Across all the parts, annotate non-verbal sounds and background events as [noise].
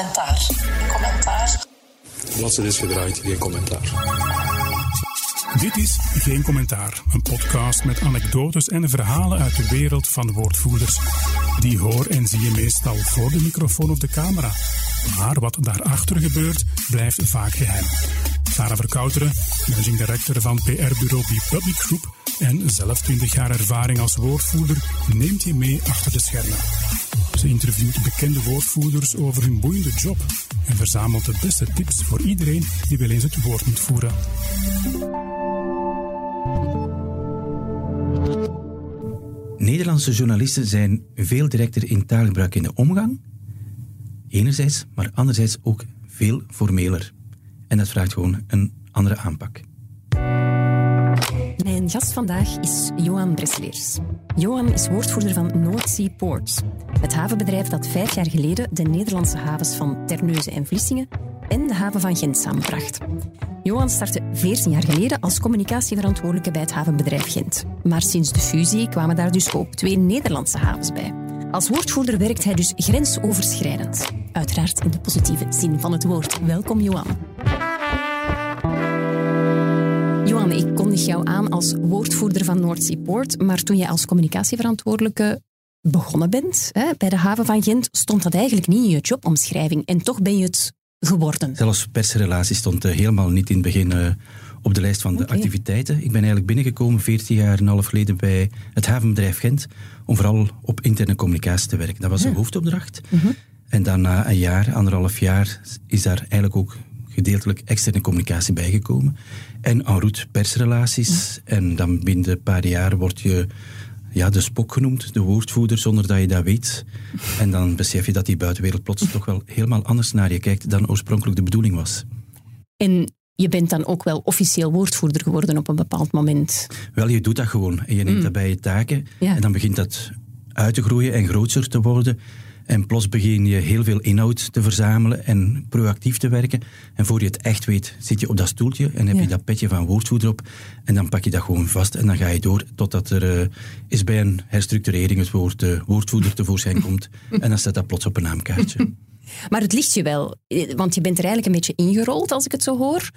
commentaar. Commentaar. Bladzijde is gedraaid, geen commentaar. Dit is Geen Commentaar, een podcast met anekdotes en verhalen uit de wereld van woordvoerders. Die hoor en zie je meestal voor de microfoon of de camera. Maar wat daarachter gebeurt, blijft vaak geheim. Sarah Verkouteren, managing director van PR-bureau Be Public Group en zelf 20 jaar ervaring als woordvoerder, neemt je mee achter de schermen. Ze interviewt bekende woordvoerders over hun boeiende job en verzamelt de beste tips voor iedereen die wel eens het woord moet voeren. Nederlandse journalisten zijn veel directer in taalgebruik in de omgang, enerzijds, maar anderzijds ook veel formeler. En dat vraagt gewoon een andere aanpak. Mijn gast vandaag is Johan Bresleers. Johan is woordvoerder van North Sea Ports, het havenbedrijf dat vijf jaar geleden de Nederlandse havens van Terneuzen en Vlissingen en de haven van Gent samenbracht. Johan startte 14 jaar geleden als communicatieverantwoordelijke bij het havenbedrijf Gent. Maar sinds de fusie kwamen daar dus ook twee Nederlandse havens bij. Als woordvoerder werkt hij dus grensoverschrijdend. Uiteraard in de positieve zin van het woord. Welkom, Johan. Ik kondig jou aan als woordvoerder van North Port, maar toen jij als communicatieverantwoordelijke begonnen bent hè, bij de haven van Gent, stond dat eigenlijk niet in je jobomschrijving. En toch ben je het geworden. Zelfs persrelatie stond uh, helemaal niet in het begin uh, op de lijst van de Okay. activiteiten. Ik ben eigenlijk binnengekomen 14 jaar en een half geleden bij het havenbedrijf Gent om vooral op interne communicatie te werken. Dat was de hoofdopdracht. En dan na een jaar, anderhalf jaar, is daar eigenlijk ook gedeeltelijk externe communicatie bijgekomen. En en route persrelaties. En dan binnen een paar jaar word je ja, de spok genoemd, de woordvoerder, zonder dat je dat weet. En dan besef je dat die buitenwereld plots toch wel helemaal anders naar je kijkt dan oorspronkelijk de bedoeling was. En je bent dan ook wel officieel woordvoerder geworden op een bepaald moment. Wel, je doet dat gewoon en je neemt dat bij je taken. Ja. En dan begint dat uit te groeien en groter te worden. En plots begin je heel veel inhoud te verzamelen en proactief te werken. En voor je het echt weet, zit je op dat stoeltje en heb Ja. je dat petje van woordvoerder op. En dan pak je dat gewoon vast en dan ga je door totdat er eh, is bij een herstructurering het woord eh, woordvoerder tevoorschijn [laughs] komt. En dan staat dat plots op een naamkaartje. [laughs] Maar het ligt je wel, eh, want je bent er eigenlijk een beetje ingerold als ik het zo hoor.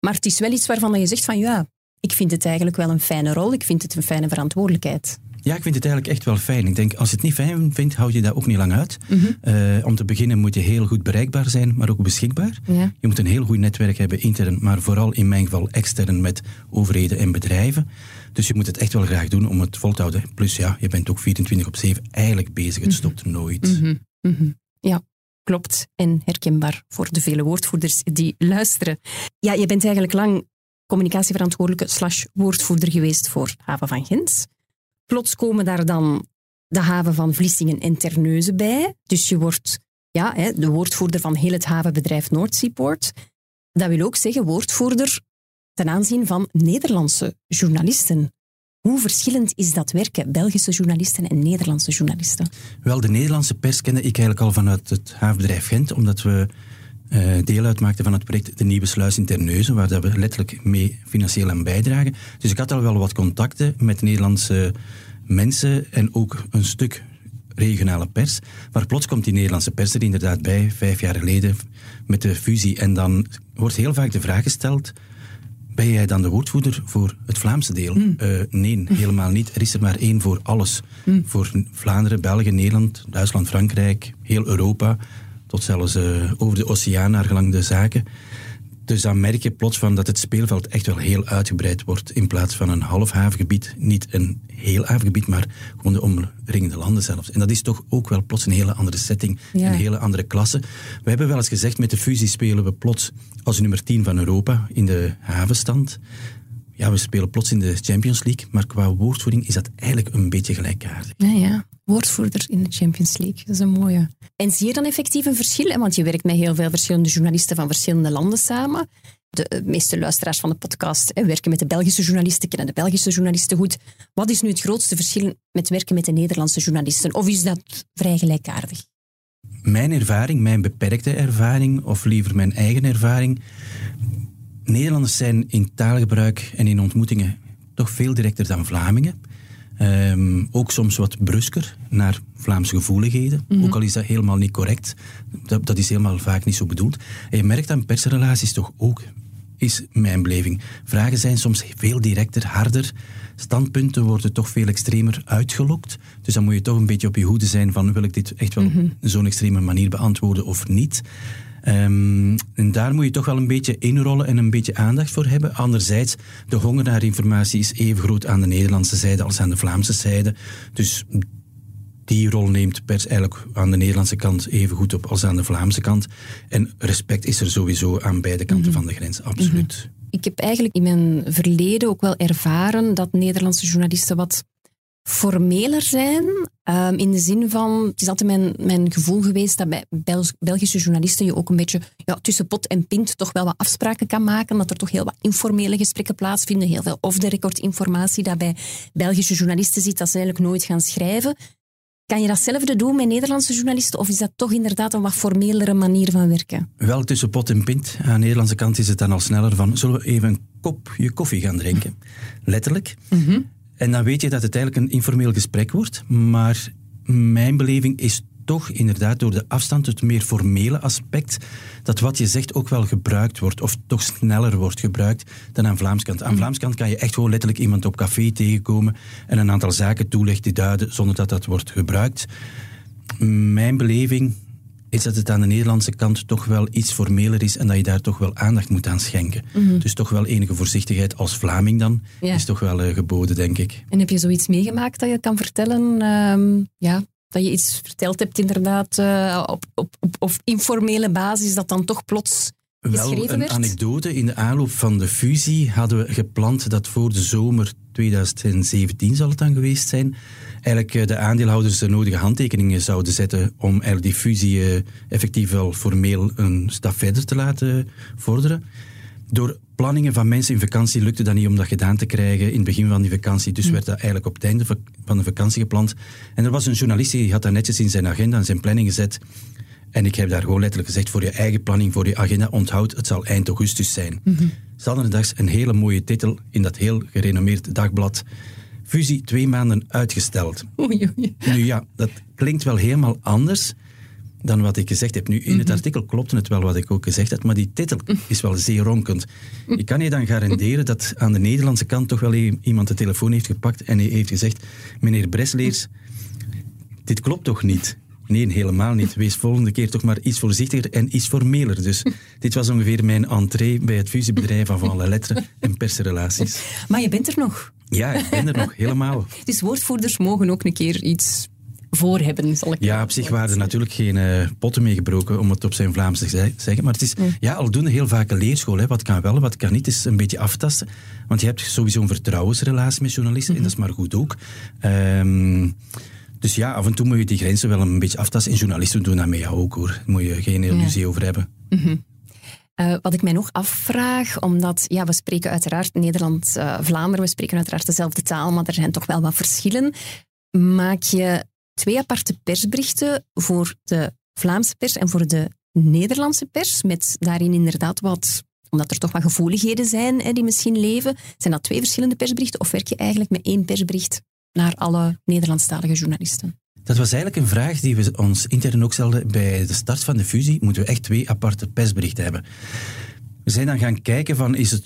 Maar het is wel iets waarvan je zegt van ja, ik vind het eigenlijk wel een fijne rol, ik vind het een fijne verantwoordelijkheid. Ja, ik vind het eigenlijk echt wel fijn. Ik denk, als je het niet fijn vindt, houd je dat ook niet lang uit. Mhm. Eh, om te beginnen moet je heel goed bereikbaar zijn, maar ook beschikbaar. Ja. Je moet een heel goed netwerk hebben, intern, maar vooral in mijn geval extern met overheden en bedrijven. Dus je moet het echt wel graag doen om het vol te houden. Plus ja, je bent ook 24 op 7 eigenlijk bezig. Het stopt nooit. Mhm. Ja, klopt. En herkenbaar voor de vele woordvoerders die luisteren. Ja, je bent eigenlijk lang communicatieverantwoordelijke slash woordvoerder geweest voor haven van Gent. Plots komen daar dan de haven van Vlissingen en Terneuzen bij. Dus je wordt ja, hè, de woordvoerder van heel het havenbedrijf Noordseaport. Dat wil ook zeggen woordvoerder ten aanzien van Nederlandse journalisten. Hoe verschillend is dat werken, Belgische journalisten en Nederlandse journalisten? Wel, de Nederlandse pers kende ik eigenlijk al vanuit het havenbedrijf Gent, omdat we eh, deel uitmaakten van het project De Nieuwe Sluis in Terneuzen, waar dat we letterlijk mee financieel aan bijdragen. Dus ik had al wel wat contacten met Nederlandse mensen en ook een stuk regionale pers. Maar plots komt die Nederlandse pers er inderdaad bij, vijf jaar geleden, met de fusie. En dan wordt heel vaak de vraag gesteld, ben jij dan de woordvoerder voor het Vlaamse deel? Eh, nee, helemaal niet. Er is er maar één voor alles. Voor Vlaanderen, België, Nederland, Duitsland, Frankrijk, heel Europa. Tot zelfs eh, over de oceaan naar gelang de zaken. Dus dan merk je plots van dat het speelveld echt wel heel uitgebreid wordt. In plaats van een half havengebied, niet een heel havengebied, maar gewoon de omringende landen zelfs. En dat is toch ook wel plots een hele andere setting, Ja. een hele andere klasse. We hebben wel eens gezegd, met de fusie spelen we plots als nummer 10 van Europa in de havenstand. Ja, we spelen plots in de Champions League, maar qua woordvoering is dat eigenlijk een beetje gelijkaardig. Ja, ja. Woordvoerder in de Champions League. Dat is een mooie. En zie je dan effectief een verschil? Want je werkt met heel veel verschillende journalisten van verschillende landen samen. De eh, meeste luisteraars van de podcast hè, werken met de Belgische journalisten, kennen de Belgische journalisten goed. Wat is nu het grootste verschil met werken met de Nederlandse journalisten? Of is dat vrij gelijkaardig? Mijn ervaring, mijn beperkte ervaring, of liever mijn eigen ervaring. Nederlanders zijn in taalgebruik en in ontmoetingen toch veel directer dan Vlamingen. Ehm, ook soms wat brusker naar Vlaamse gevoeligheden. Ook al is dat helemaal niet correct. Dat, dat is helemaal vaak niet zo bedoeld. En je merkt aan persrelaties toch ook, is mijn beleving. Vragen zijn soms veel directer, harder. Standpunten worden toch veel extremer uitgelokt. Dus dan moet je toch een beetje op je hoede zijn van wil ik dit echt wel op zo'n extreme manier beantwoorden of niet. Ehm, en daar moet je toch wel een beetje inrollen en een beetje aandacht voor hebben. Anderzijds, de honger naar informatie is even groot aan de Nederlandse zijde als aan de Vlaamse zijde. Dus die rol neemt pers eigenlijk aan de Nederlandse kant even goed op als aan de Vlaamse kant. En respect is er sowieso aan beide kanten van de grens, absoluut. Ik heb eigenlijk in mijn verleden ook wel ervaren dat Nederlandse journalisten wat formeler zijn. Ehm, in de zin van, het is altijd mijn, mijn gevoel geweest dat bij Bel- Belgische journalisten je ook een beetje ja, tussen pot en pint toch wel wat afspraken kan maken. Dat er toch heel wat informele gesprekken plaatsvinden. Heel veel off-the-record informatie dat bij Belgische journalisten zit dat ze eigenlijk nooit gaan schrijven. Kan je datzelfde doen met Nederlandse journalisten of is dat toch inderdaad een wat formelere manier van werken? Wel tussen pot en pint. Aan de Nederlandse kant is het dan al sneller van, zullen we even een kopje koffie gaan drinken? Letterlijk. En dan weet je dat het eigenlijk een informeel gesprek wordt. Maar mijn beleving is toch inderdaad door de afstand, het meer formele aspect, dat wat je zegt ook wel gebruikt wordt, of toch sneller wordt gebruikt dan aan Vlaams kant. Aan Vlaams kant kan je echt gewoon letterlijk iemand op café tegenkomen en een aantal zaken toelichten, duiden, zonder dat dat wordt gebruikt. Mijn beleving is dat het aan de Nederlandse kant toch wel iets formeler is en dat je daar toch wel aandacht moet aan schenken. Dus toch wel enige voorzichtigheid als Vlaming dan Ja. is toch wel eh, geboden, denk ik. En heb je zoiets meegemaakt dat je kan vertellen? ehm, ja, dat je iets verteld hebt inderdaad eh, op, op, op, op informele basis dat dan toch plots Wel een anekdote. In de aanloop van de fusie hadden we gepland dat voor de zomer 2017 zal het dan geweest zijn, eigenlijk eh, de aandeelhouders de nodige handtekeningen zouden zetten om eigenlijk die fusie eh, effectief wel formeel een stap verder te laten vorderen. Door planningen van mensen in vakantie lukte dat niet om dat gedaan te krijgen in het begin van die vakantie. Dus werd dat eigenlijk op het einde va- van de vakantie gepland. En er was een journalist die had dat netjes in zijn agenda en zijn planning gezet. En ik heb daar gewoon letterlijk gezegd, voor je eigen planning, voor je agenda, onthoud, het zal eind augustus zijn. Zaterdags een hele mooie titel in dat heel gerenommeerd dagblad. Fusie twee maanden uitgesteld. Oei, oei. Nu ja, dat klinkt wel helemaal anders dan wat ik gezegd heb. Nu, in het artikel klopt het wel wat ik ook gezegd heb, maar die titel is wel zeer ronkend. Ik kan je dan garanderen dat aan de Nederlandse kant toch wel i- iemand de telefoon heeft gepakt en hij heeft gezegd, meneer Bresleers, dit klopt toch niet? Nee, helemaal niet. Wees volgende keer toch maar iets voorzichtiger en iets formeler. Dus dit was ongeveer mijn entree bij het fusiebedrijf van Van La Lettre en persrelaties. Maar je bent er nog. Ja, ik ben er nog, helemaal. [laughs] Dus woordvoerders mogen ook een keer iets voor hebben, zal ik Ja, op zich waren er natuurlijk geen eh, potten meegebroken, om het op zijn Vlaams te ze- zeggen. Maar het is ja, aldoende heel vaak een leerschool. Hè. Wat kan wel, wat kan niet, is een beetje aftasten. Want je hebt sowieso een vertrouwensrelatie met journalisten, en dat is maar goed ook. Ehm, dus ja, af en toe moet je die grenzen wel een beetje aftasten. En journalisten doen dat jou ook, hoor. Daar moet je geen illusie over hebben. Eh, wat ik mij nog afvraag, omdat ja, we spreken uiteraard Nederlands-Vlaanderen, we spreken uiteraard dezelfde taal, maar er zijn toch wel wat verschillen. Maak je twee aparte persberichten voor de Vlaamse pers en voor de Nederlandse pers, met daarin inderdaad wat, omdat er toch wat gevoeligheden zijn hè, die misschien leven, zijn dat twee verschillende persberichten of werk je eigenlijk met één persbericht naar alle Nederlandstalige journalisten? Dat was eigenlijk een vraag die we ons intern ook stelden. Bij de start van de fusie moeten we echt twee aparte persberichten hebben. We zijn dan gaan kijken van, is het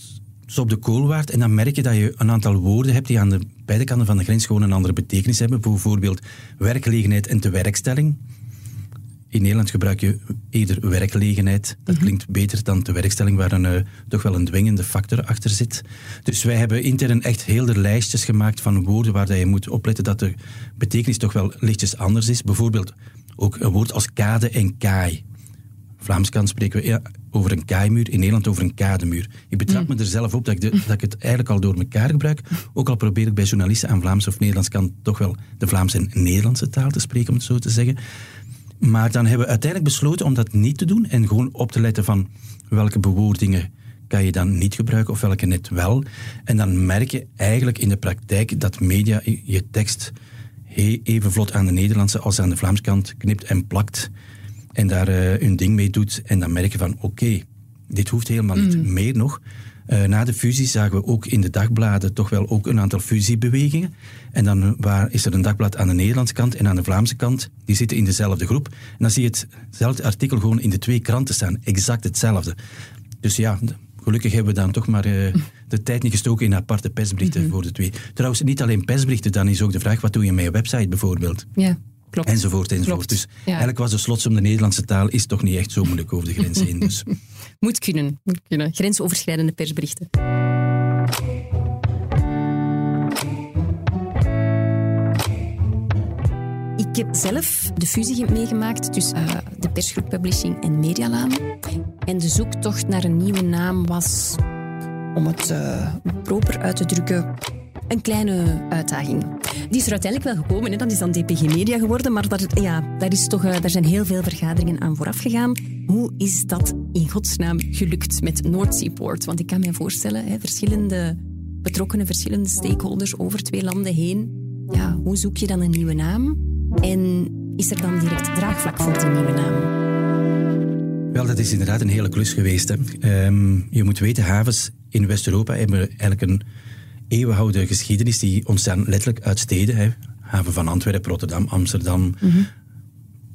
op de kool waard? En dan merk je dat je een aantal woorden hebt die aan de beide kanten van de grens gewoon een andere betekenis hebben. Bijvoorbeeld werkgelegenheid en tewerkstelling. In Nederland gebruik je eerder werkgelegenheid. Dat klinkt beter dan tewerkstelling, waar een, eh, toch wel een dwingende factor achter zit. Dus wij hebben intern echt heel de lijstjes gemaakt van woorden waar dat je moet opletten dat de betekenis toch wel lichtjes anders is. Bijvoorbeeld ook een woord als kade en kaai. Vlaams kant spreken we over een kaaimuur, in Nederland over een kademuur. Ik betrap me er zelf op dat ik, de- dat ik het eigenlijk al door elkaar gebruik. Ook al probeer ik bij journalisten aan Vlaams of Nederlands kant toch wel de Vlaamse en Nederlandse taal te spreken, om het zo te zeggen. Maar dan hebben we uiteindelijk besloten om dat niet te doen en gewoon op te letten van welke bewoordingen kan je dan niet gebruiken of welke net wel. En dan merk je eigenlijk in de praktijk dat media je tekst even vlot aan de Nederlandse als aan de Vlaamse kant knipt en plakt en daar eh, hun ding mee doet. En dan merk je van oké, dit hoeft helemaal niet meer nog. Uh, na de fusie zagen we ook in de dagbladen toch wel ook een aantal fusiebewegingen. En dan waar, is er een dagblad aan de Nederlandse kant en aan de Vlaamse kant. Die zitten in dezelfde groep. En dan zie je hetzelfde artikel gewoon in de twee kranten staan. Exact hetzelfde. Dus ja, gelukkig hebben we dan toch maar uh, [laughs] de tijd niet gestoken in aparte persberichten mm -hmm. voor de twee. Trouwens, niet alleen persberichten, dan is ook de vraag, wat doe je met je website bijvoorbeeld? Ja. Klopt. Enzovoort, enzovoort. Klopt. Dus ja. eigenlijk was de slotsom de Nederlandse taal is toch niet echt zo moeilijk over de grens heen. Dus. [laughs] moet kunnen, moet kunnen. Grensoverschrijdende persberichten. Ik heb zelf de fusie meegemaakt tussen uh, de persgroep Publishing en Medialaan. En de zoektocht naar een nieuwe naam was, om het uh, proper uit te drukken, een kleine uitdaging. Die is er uiteindelijk wel gekomen. Hè. Dat is dan DPG Media geworden. Maar daar, ja, daar, is toch, uh, daar zijn heel veel vergaderingen aan vooraf gegaan. Hoe is dat in godsnaam gelukt met North Seaport? Want ik kan me voorstellen, hè, verschillende betrokkenen, verschillende stakeholders over twee landen heen. Ja, hoe zoek je dan een nieuwe naam? En is er dan direct draagvlak voor die nieuwe naam? Wel, dat is inderdaad een hele klus geweest. Hè. Um, je moet weten, havens in West-Europa hebben eigenlijk een eeuwenoude geschiedenis die ontstaan letterlijk uit steden. Hè. Haven van Antwerpen, Rotterdam, Amsterdam, mm -hmm.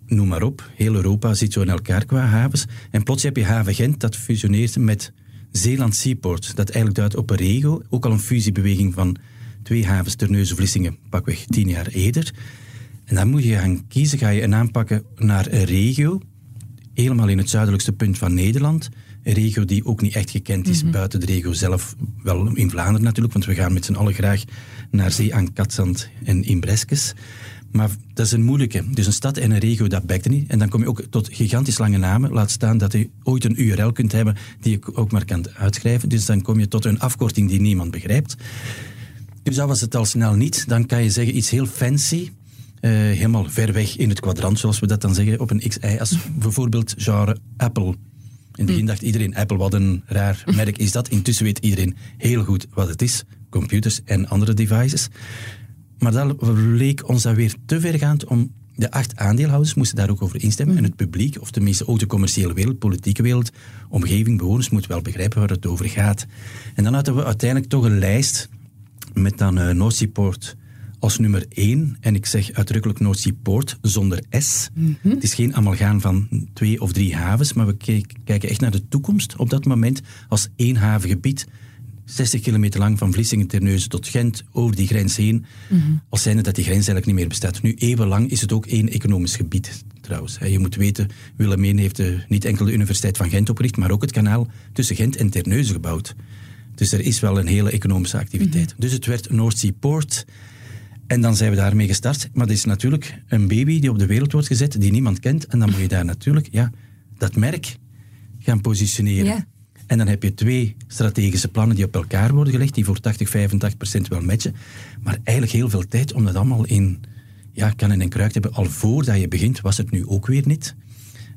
noem maar op. Heel Europa zit zo in elkaar qua havens. En plots heb je haven Gent dat fusioneert met Zeeland Seaport. Dat eigenlijk duidt op een regio, ook al een fusiebeweging van twee havens, Terneuzen-Vlissingen, pakweg tien jaar eerder. En dan moet je gaan kiezen, ga je een aanpakken naar een regio, helemaal in het zuidelijkste punt van Nederland. Regio die ook niet echt gekend is mm -hmm. buiten de regio zelf, wel in Vlaanderen natuurlijk, want we gaan met z'n allen graag naar zee aan Katzand en in Breskes. Maar dat is een moeilijke. Dus een stad en een regio, dat bekt niet. En dan kom je ook tot gigantisch lange namen. Laat staan dat je ooit een URL kunt hebben die je ook maar kan uitschrijven. Dus dan kom je tot een afkorting die niemand begrijpt. Dus dat was het al snel niet. Dan kan je zeggen iets heel fancy. Uh, helemaal ver weg in het kwadrant, zoals we dat dan zeggen, op een XI, als bijvoorbeeld genre Apple. In het begin dacht iedereen, Apple, wat een raar merk is dat. Intussen weet iedereen heel goed wat het is. Computers en andere devices. Maar dat leek ons dan weer te vergaand om... De acht aandeelhouders moesten daar ook over instemmen. En het publiek, of tenminste ook de commerciële wereld, politieke wereld, omgeving, bewoners, moet wel begrijpen waar het over gaat. En dan hadden we uiteindelijk toch een lijst met dan uh, North Seaport als nummer één, en ik zeg uitdrukkelijk North Seaport zonder S. Mm -hmm. Het is geen amalgaan van twee of drie havens, maar we kijken echt naar de toekomst op dat moment als één havengebied. 60 kilometer lang van Vlissingen, Terneuzen tot Gent, over die grens heen. Mm -hmm. Als zijnde dat die grens eigenlijk niet meer bestaat. Nu, eeuwenlang is het ook één economisch gebied trouwens. Je moet weten, Willemijn heeft de, niet enkel de Universiteit van Gent opgericht, maar ook het kanaal tussen Gent en Terneuzen gebouwd. Dus er is wel een hele economische activiteit. Mm -hmm. Dus het werd North Seaport. En dan zijn we daarmee gestart. Maar dat is natuurlijk een baby die op de wereld wordt gezet, die niemand kent. En dan moet je daar natuurlijk ja, dat merk gaan positioneren. Ja. En dan heb je twee strategische plannen die op elkaar worden gelegd, die voor 80, 85 procent wel matchen. Maar eigenlijk heel veel tijd om dat allemaal in ja, kan en kruik te hebben. Al voordat je begint, was het nu ook weer niet.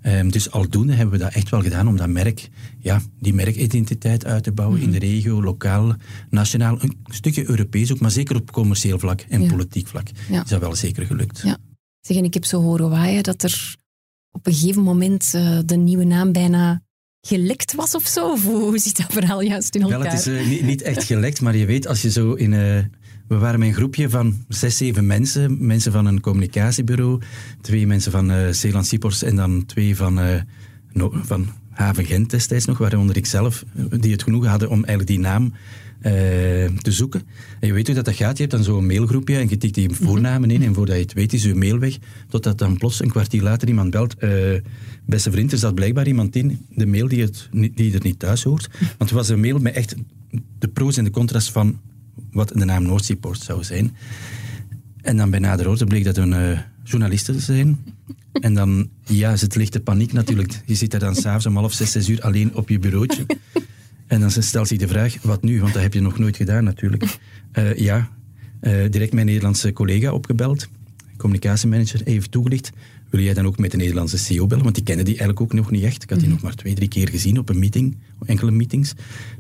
Um, dus aldoende hebben we dat echt wel gedaan om dat merk, ja, die merkidentiteit uit te bouwen in de regio, lokaal, nationaal, een stukje Europees ook, maar zeker op commercieel vlak en ja. politiek vlak ja. is dat wel zeker gelukt. Ja. Zeg, en ik heb zo horen waaien dat er op een gegeven moment uh, de nieuwe naam bijna gelekt was of zo? Of hoe zit dat verhaal juist in elkaar? Wel, het is uh, niet, niet, echt gelekt, maar je weet, als je zo in... Uh, we waren met een groepje van zes, zeven mensen. Mensen van een communicatiebureau, twee mensen van uh, Zeeland Sipors en dan twee van, uh, no, van Haven Gent destijds nog, waaronder ik zelf, die het genoegen hadden om eigenlijk die naam uh, te zoeken. En je weet hoe dat, dat gaat. Je hebt dan zo'n mailgroepje en je tikt die voornamen in en voordat je het weet is je mail weg. Totdat dan plots een kwartier later iemand belt. beste vriend, er zat blijkbaar iemand in de mail die, het, die er niet thuis hoort. [laughs] Want het was een mail met echt de pro's en de contra's van wat de naam North Seaport zou zijn. En dan bij nader orde bleek dat een uh, journalisten te [laughs] zijn. En dan, ja, zit lichte paniek natuurlijk. Je zit daar dan s'avonds om half zes, zes uur alleen op je bureautje. En dan stelt zich de vraag, wat nu? Want dat heb je nog nooit gedaan natuurlijk. Uh, ja, uh, direct mijn Nederlandse collega opgebeld. Communicatiemanager, even toegelicht. Wil jij dan ook met de Nederlandse CEO bellen? Want die kennen die eigenlijk ook nog niet echt. Ik had die -hmm. nog maar twee, drie keer gezien op een meeting, enkele meetings.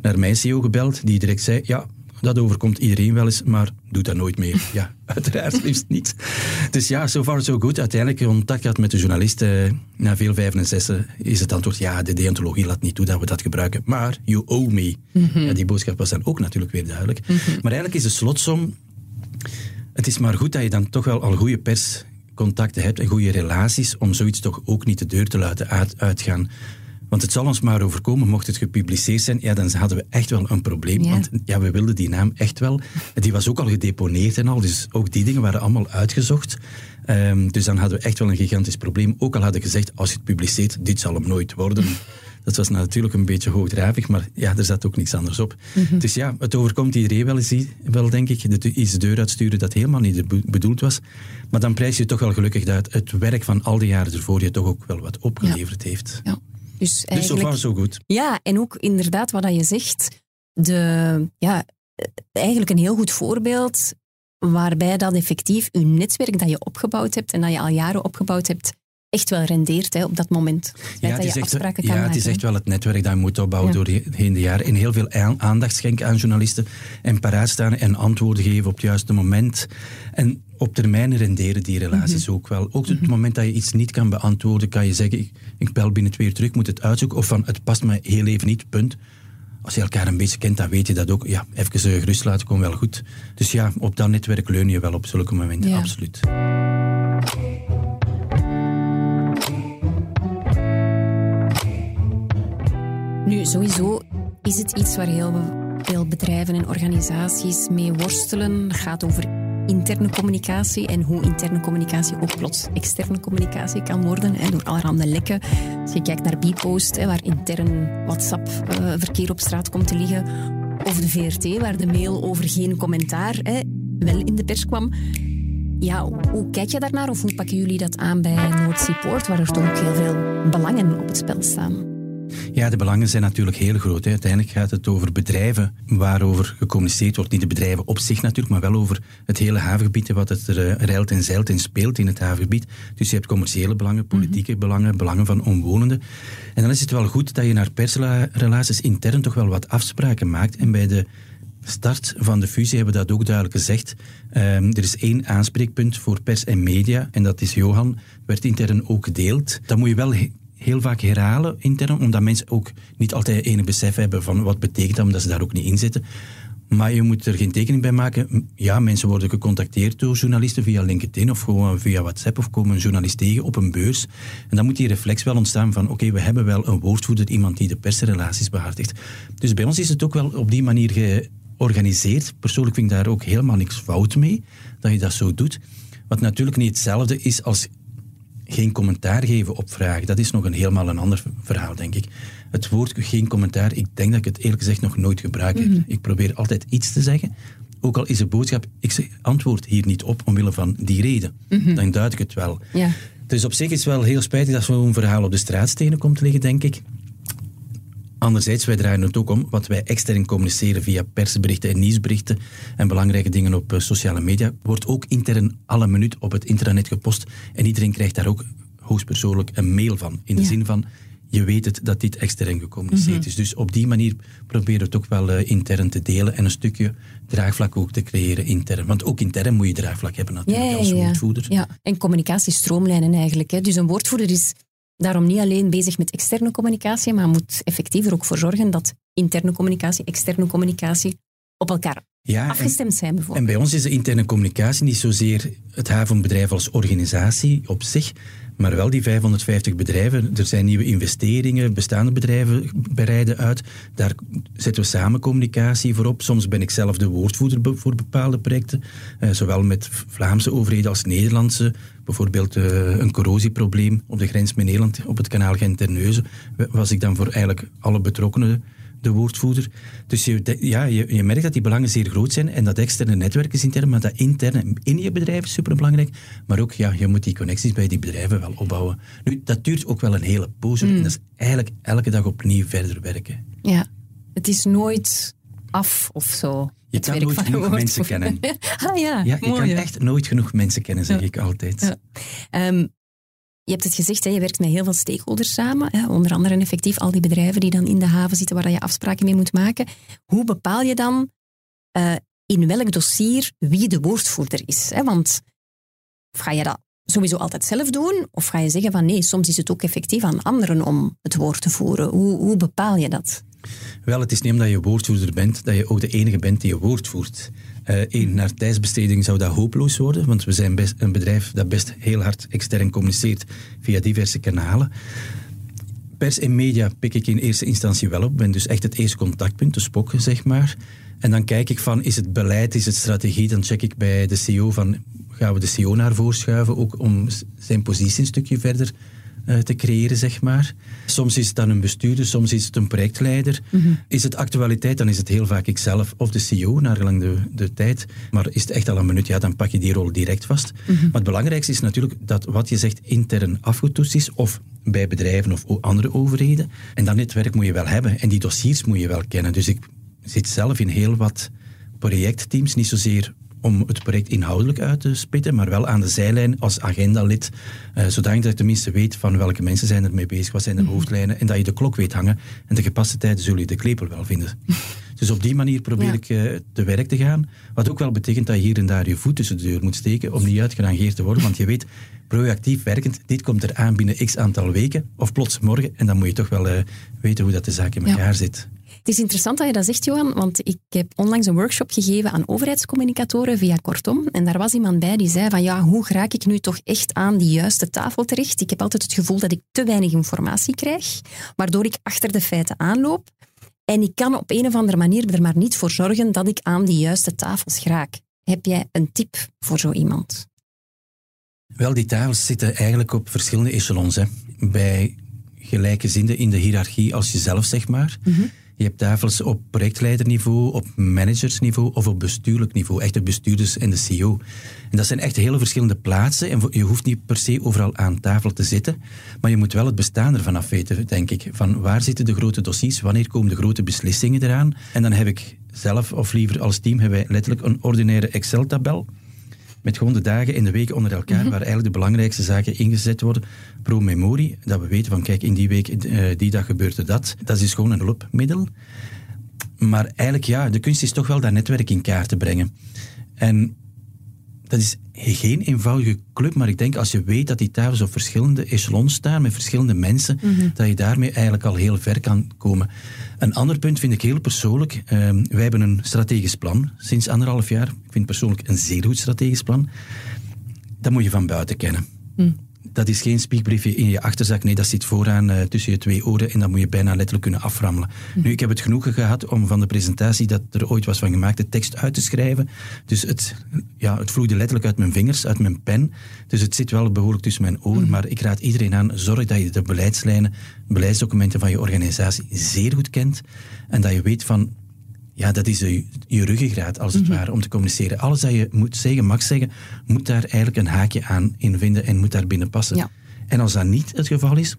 Naar mijn CEO gebeld, die direct zei, ja, dat overkomt iedereen wel eens, maar doe dat nooit meer. Ja, [laughs] uiteraard liefst niet. Dus ja, so far so good. Uiteindelijk contact gehad met de journalist. Eh, na veel vijf en zessen is het antwoord, ja, de deontologie laat niet toe dat we dat gebruiken. Maar you owe me. ja, die boodschap was dan ook natuurlijk weer duidelijk. Maar eigenlijk is de slotsom, het is maar goed dat je dan toch wel al goede perscontacten hebt en goede relaties om zoiets toch ook niet de deur te laten uit, uitgaan. Want het zal ons maar overkomen, mocht het gepubliceerd zijn, ja, dan hadden we echt wel een probleem. Ja. Want ja, we wilden die naam echt wel. Die was ook al gedeponeerd en al, dus ook die dingen waren allemaal uitgezocht. Ehm, dus dan hadden we echt wel een gigantisch probleem. Ook al hadden we gezegd, als je het publiceert, dit zal hem nooit worden. Dat was natuurlijk een beetje hoogdravig, maar ja, er zat ook niks anders op. Dus ja, het overkomt iedereen wel, eens, wel denk ik. De, iets de deur uitsturen dat helemaal niet bedoeld was. Maar dan prijs je toch wel gelukkig dat het werk van al die jaren ervoor je toch ook wel wat opgeleverd heeft. Ja. Dus Dus zo far so goed. Ja, en ook inderdaad wat dat je zegt, de, ja, eigenlijk een heel goed voorbeeld waarbij dat effectief je netwerk dat je opgebouwd hebt en dat je al jaren opgebouwd hebt, echt wel rendeert hè, op dat moment. Het Ja, dat het is, je echt, afspraken kan ja, maken. het is echt wel het netwerk dat je moet opbouwen Ja. doorheen de jaren. En heel veel aan- aandacht schenken aan journalisten. En paraat staan en antwoorden geven op het juiste moment. En op termijn renderen die relaties Mhm. ook wel. Ook op het moment dat je iets niet kan beantwoorden, kan je zeggen, ik, ik bel binnen twee uur terug, moet het uitzoeken. Of van, het past me heel even niet, punt. Als je elkaar een beetje kent, dan weet je dat ook. Ja, even eh, gerust laten, komt wel goed. Dus ja, op dat netwerk leun je wel op zulke momenten, Ja. absoluut. Nu, sowieso is het iets waar heel veel bedrijven en organisaties mee worstelen. Het gaat over interne communicatie en hoe interne communicatie ook plots externe communicatie kan worden door allerhande lekken. Als je kijkt naar Bpost, waar intern WhatsApp-verkeer op straat komt te liggen, of de VRT, waar de mail over geen commentaar hè, wel in de pers kwam. Ja, hoe kijk je daarnaar of hoe pakken jullie dat aan bij Noord Seaport, waar er toch ook heel veel belangen op het spel staan? Ja, de belangen zijn natuurlijk heel groot. Uiteindelijk gaat het over bedrijven waarover gecommuniceerd wordt. Niet de bedrijven op zich natuurlijk, maar wel over het hele havengebied en wat het er uh, en zeilt en speelt in het havengebied. Dus je hebt commerciële belangen, politieke belangen, belangen van omwonenden. En dan is het wel goed dat je naar persrelaties intern toch wel wat afspraken maakt. En bij de start van de fusie hebben we dat ook duidelijk gezegd. Um, er is één aanspreekpunt voor pers en media en dat is Johan. Werd intern ook gedeeld. Dat moet je wel heel vaak herhalen intern, omdat mensen ook niet altijd enig besef hebben van wat betekent dat, omdat ze daar ook niet in zitten. Maar je moet er geen tekening bij maken. Ja, mensen worden gecontacteerd door journalisten via LinkedIn of gewoon via WhatsApp of komen een journalist tegen op een beurs. En dan moet die reflex wel ontstaan van oké, we hebben wel een woordvoerder, iemand die de persrelaties behartigt. Dus bij ons is het ook wel op die manier georganiseerd. Persoonlijk vind ik daar ook helemaal niks fout mee, dat je dat zo doet. Wat natuurlijk niet hetzelfde is als geen commentaar geven op vragen. Dat is nog een helemaal een ander verhaal, denk ik. Het woord geen commentaar, ik denk dat ik het eerlijk gezegd nog nooit gebruik heb. Mm -hmm. Ik probeer altijd iets te zeggen. Ook al is de boodschap, ik zeg, antwoord hier niet op omwille van die reden. Mm -hmm. Dan duid ik het wel. Ja. Dus op zich is het wel heel spijtig dat zo'n verhaal op de straatstenen komt liggen, denk ik. Anderzijds, wij draaien het ook om wat wij extern communiceren via persberichten en nieuwsberichten en belangrijke dingen op uh, sociale media, wordt ook intern alle minuut op het intranet gepost. En iedereen krijgt daar ook hoogstpersoonlijk een mail van. In de ja. zin van, je weet het dat dit extern gecommuniceerd mm -hmm. is. Dus op die manier proberen we het ook wel uh, intern te delen en een stukje draagvlak ook te creëren intern. Want ook intern moet je draagvlak hebben natuurlijk ja, ja, als woordvoerder. Ja, en communicatiestroomlijnen eigenlijk. Hè. Dus een woordvoerder is daarom niet alleen bezig met externe communicatie, maar moet effectief er ook voor zorgen dat interne communicatie, externe communicatie op elkaar ja, afgestemd zijn bijvoorbeeld. En bij ons is de interne communicatie niet zozeer het havenbedrijf als organisatie op zich, maar wel die 550 bedrijven. Er zijn nieuwe investeringen, bestaande bedrijven bereiden uit. Daar zetten we samen communicatie voor op. Soms ben ik zelf de woordvoerder voor bepaalde projecten, uh, zowel met Vlaamse overheden als Nederlandse. Bijvoorbeeld uh, een corrosieprobleem op de grens met Nederland, op het kanaal Gent-Terneuzen, was ik dan voor eigenlijk alle betrokkenen de woordvoerder. Dus je, ja, je, je, merkt dat die belangen zeer groot zijn en dat externe netwerk is intern, maar dat interne in je bedrijf is superbelangrijk. Maar ook, ja, je moet die connecties bij die bedrijven wel opbouwen. Nu, dat duurt ook wel een hele poos mm. en dat is eigenlijk elke dag opnieuw verder werken. Ja, het is nooit af of zo. Je kan nooit genoeg mensen kennen. [laughs] ah ja, ja Je mooi, kan ja. echt nooit genoeg mensen kennen, zeg ja. ik altijd. Um, je hebt het gezegd, je werkt met heel veel stakeholders samen. Hè, onder andere effectief al die bedrijven die dan in de haven zitten waar je afspraken mee moet maken. Hoe bepaal je dan uh, in welk dossier wie de woordvoerder is. Hè? Want ga je dat sowieso altijd zelf doen? Of ga je zeggen van nee, soms is het ook effectief aan anderen om het woord te voeren? Hoe, hoe bepaal je dat? Wel, het is niet omdat je woordvoerder bent dat je ook de enige bent die je woord voert. Uh, naar tijdsbesteding zou dat hopeloos worden, want we zijn best een bedrijf dat best heel hard extern communiceert via diverse kanalen. Pers en media pik ik in eerste instantie wel op, ben dus echt het eerste contactpunt, de spok, zeg maar. En dan kijk ik van, is het beleid, is het strategie? Dan check ik bij de CEO van, gaan we de CEO naar voren schuiven, ook om zijn positie een stukje verder te creëren, zeg maar. Soms is het dan een bestuurder, soms is het een projectleider. Mhm. Is het actualiteit, dan is het heel vaak ikzelf of de CEO, naar gelang de, de tijd. Maar is het echt al een minuut, ja, dan pak je die rol direct vast. Mhm. Maar het belangrijkste is natuurlijk dat wat je zegt intern afgetoetst is, of bij bedrijven of andere overheden. En dat netwerk moet je wel hebben. En die dossiers moet je wel kennen. Dus ik zit zelf in heel wat projectteams, niet zozeer om het project inhoudelijk uit te spitten, maar wel aan de zijlijn als agendalid, uh, zodanig dat je tenminste weet van welke mensen zijn er mee bezig, wat zijn de mhm. hoofdlijnen, en dat je de klok weet hangen. En de gepaste tijden zul je de klepel wel vinden. [laughs] dus op die manier probeer ik uh, te werk te gaan, wat ook wel betekent dat je hier en daar je voet tussen de deur moet steken om niet uitgerangeerd te worden, want je weet, proactief werkend, dit komt er aan binnen x aantal weken, of plots morgen, en dan moet je toch wel uh, weten hoe dat de zaak in elkaar ja. zit. Het is interessant dat je dat zegt, Johan, want ik heb onlangs een workshop gegeven aan overheidscommunicatoren via Kortom. En daar was iemand bij die zei van ja, hoe raak ik nu toch echt aan die juiste tafel terecht? Ik heb altijd het gevoel dat ik te weinig informatie krijg, waardoor ik achter de feiten aanloop. En ik kan op een of andere manier er maar niet voor zorgen dat ik aan die juiste tafels raak. Heb jij een tip voor zo iemand? Wel, die tafels zitten eigenlijk op verschillende echelons. Hè. Bij gelijke zinnen in de hiërarchie als jezelf, zeg maar. Mm je hebt tafels op projectleiderniveau, op managersniveau of op bestuurlijk niveau. Echt de bestuurders en de CEO. En dat zijn echt hele verschillende plaatsen. En je hoeft niet per se overal aan tafel te zitten. Maar je moet wel het bestaan ervan afweten, denk ik. Van waar zitten de grote dossiers? Wanneer komen de grote beslissingen eraan? En dan heb ik zelf, of liever als team, hebben wij letterlijk een ordinaire Excel-tabel met gewoon de dagen in de week onder elkaar, mhm. waar eigenlijk de belangrijkste zaken ingezet worden. Pro memorie, dat we weten van kijk, in die week, uh, die dag gebeurde dat. Dat is gewoon een hulpmiddel. Maar eigenlijk ja, de kunst is toch wel dat netwerk in kaart te brengen. En dat is geen eenvoudige club, maar ik denk als je weet dat die tafels op verschillende echelons staan, met verschillende mensen, mhm. dat je daarmee eigenlijk al heel ver kan komen. Een ander punt vind ik heel persoonlijk. Uh, wij hebben een strategisch plan sinds anderhalf jaar. Ik vind persoonlijk een zeer goed strategisch plan. Dat moet je van buiten kennen. Mm dat is geen spiekbriefje in je achterzak. Nee, dat zit vooraan uh, tussen je twee oren en dat moet je bijna letterlijk kunnen aframmelen. Nu, ik heb het genoegen gehad om van de presentatie dat er ooit was van gemaakt, de tekst uit te schrijven. Dus het, ja, het vloeide letterlijk uit mijn vingers, uit mijn pen. Dus het zit wel behoorlijk tussen mijn oren. Maar ik raad iedereen aan, zorg dat je de beleidslijnen, beleidsdocumenten van je organisatie zeer goed kent. En dat je weet van, ja, dat is je, je ruggengraat, als het mhm. ware, om te communiceren. Alles dat je moet zeggen, mag zeggen, moet daar eigenlijk een haakje aan in vinden en moet daar binnen passen. Ja. En als dat niet het geval is,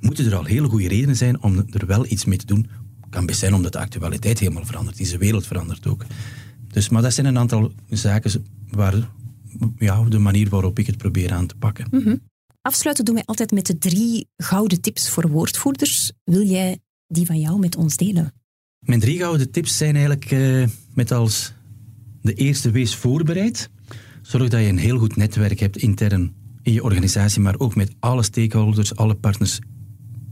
moeten er al hele goede redenen zijn om er wel iets mee te doen. Kan best zijn omdat de actualiteit helemaal verandert, deze wereld verandert ook. Dus, maar dat zijn een aantal zaken waar, ja, de manier waarop ik het probeer aan te pakken. Mm Afsluiten doen wij altijd met de drie gouden tips voor woordvoerders. Wil jij die van jou met ons delen? Mijn drie gouden tips zijn eigenlijk uh, met als de eerste wees voorbereid. Zorg dat je een heel goed netwerk hebt intern in je organisatie, maar ook met alle stakeholders, alle partners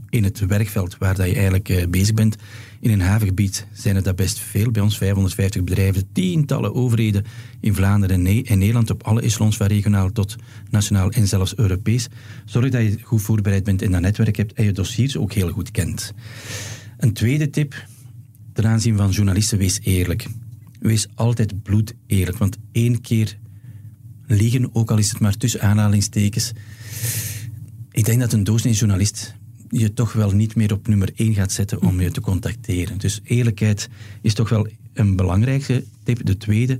in het werkveld waar dat je eigenlijk uh, bezig bent. In een havengebied zijn er dat best veel. Bij ons 550 bedrijven, tientallen overheden in Vlaanderen en, Nederland op alle echelons, van regionaal tot nationaal en zelfs Europees. Zorg dat je goed voorbereid bent en dat netwerk hebt en je dossiers ook heel goed kent. Een tweede tip, ten aanzien van journalisten, wees eerlijk. Wees altijd bloed eerlijk, want één keer liegen, ook al is het maar tussen aanhalingstekens. Ik denk dat een doorsnee journalist je toch wel niet meer op nummer één gaat zetten om je te contacteren. Dus eerlijkheid is toch wel een belangrijke tip. De tweede.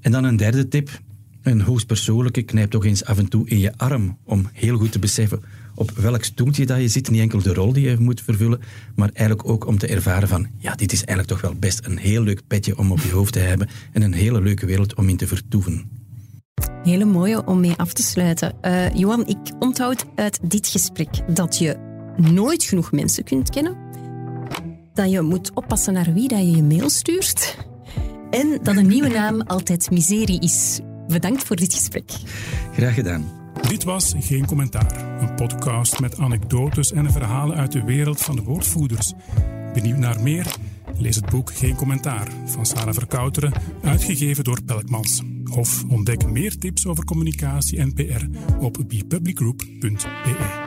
En dan een derde tip. Een hoogst persoonlijke. Knijp toch eens af en toe in je arm om heel goed te beseffen op welk stoeltje dat je zit. Niet enkel de rol die je moet vervullen, maar eigenlijk ook om te ervaren van, ja, dit is eigenlijk toch wel best een heel leuk petje om op je hoofd te hebben en een hele leuke wereld om in te vertoeven. Hele mooie om mee af te sluiten. Uh, Johan, ik onthoud uit dit gesprek dat je nooit genoeg mensen kunt kennen. Dat je moet oppassen naar wie dat je je mail stuurt. En dat een nieuwe naam altijd miserie is. Bedankt voor dit gesprek. Graag gedaan. Dit was Geen Commentaar, een podcast met anekdotes en verhalen uit de wereld van de woordvoerders. Benieuwd naar meer? Lees het boek Geen Commentaar van Sarah Verkouteren, uitgegeven door Pelkmans. Of ontdek meer tips over communicatie en PR op bepublicgroup.be.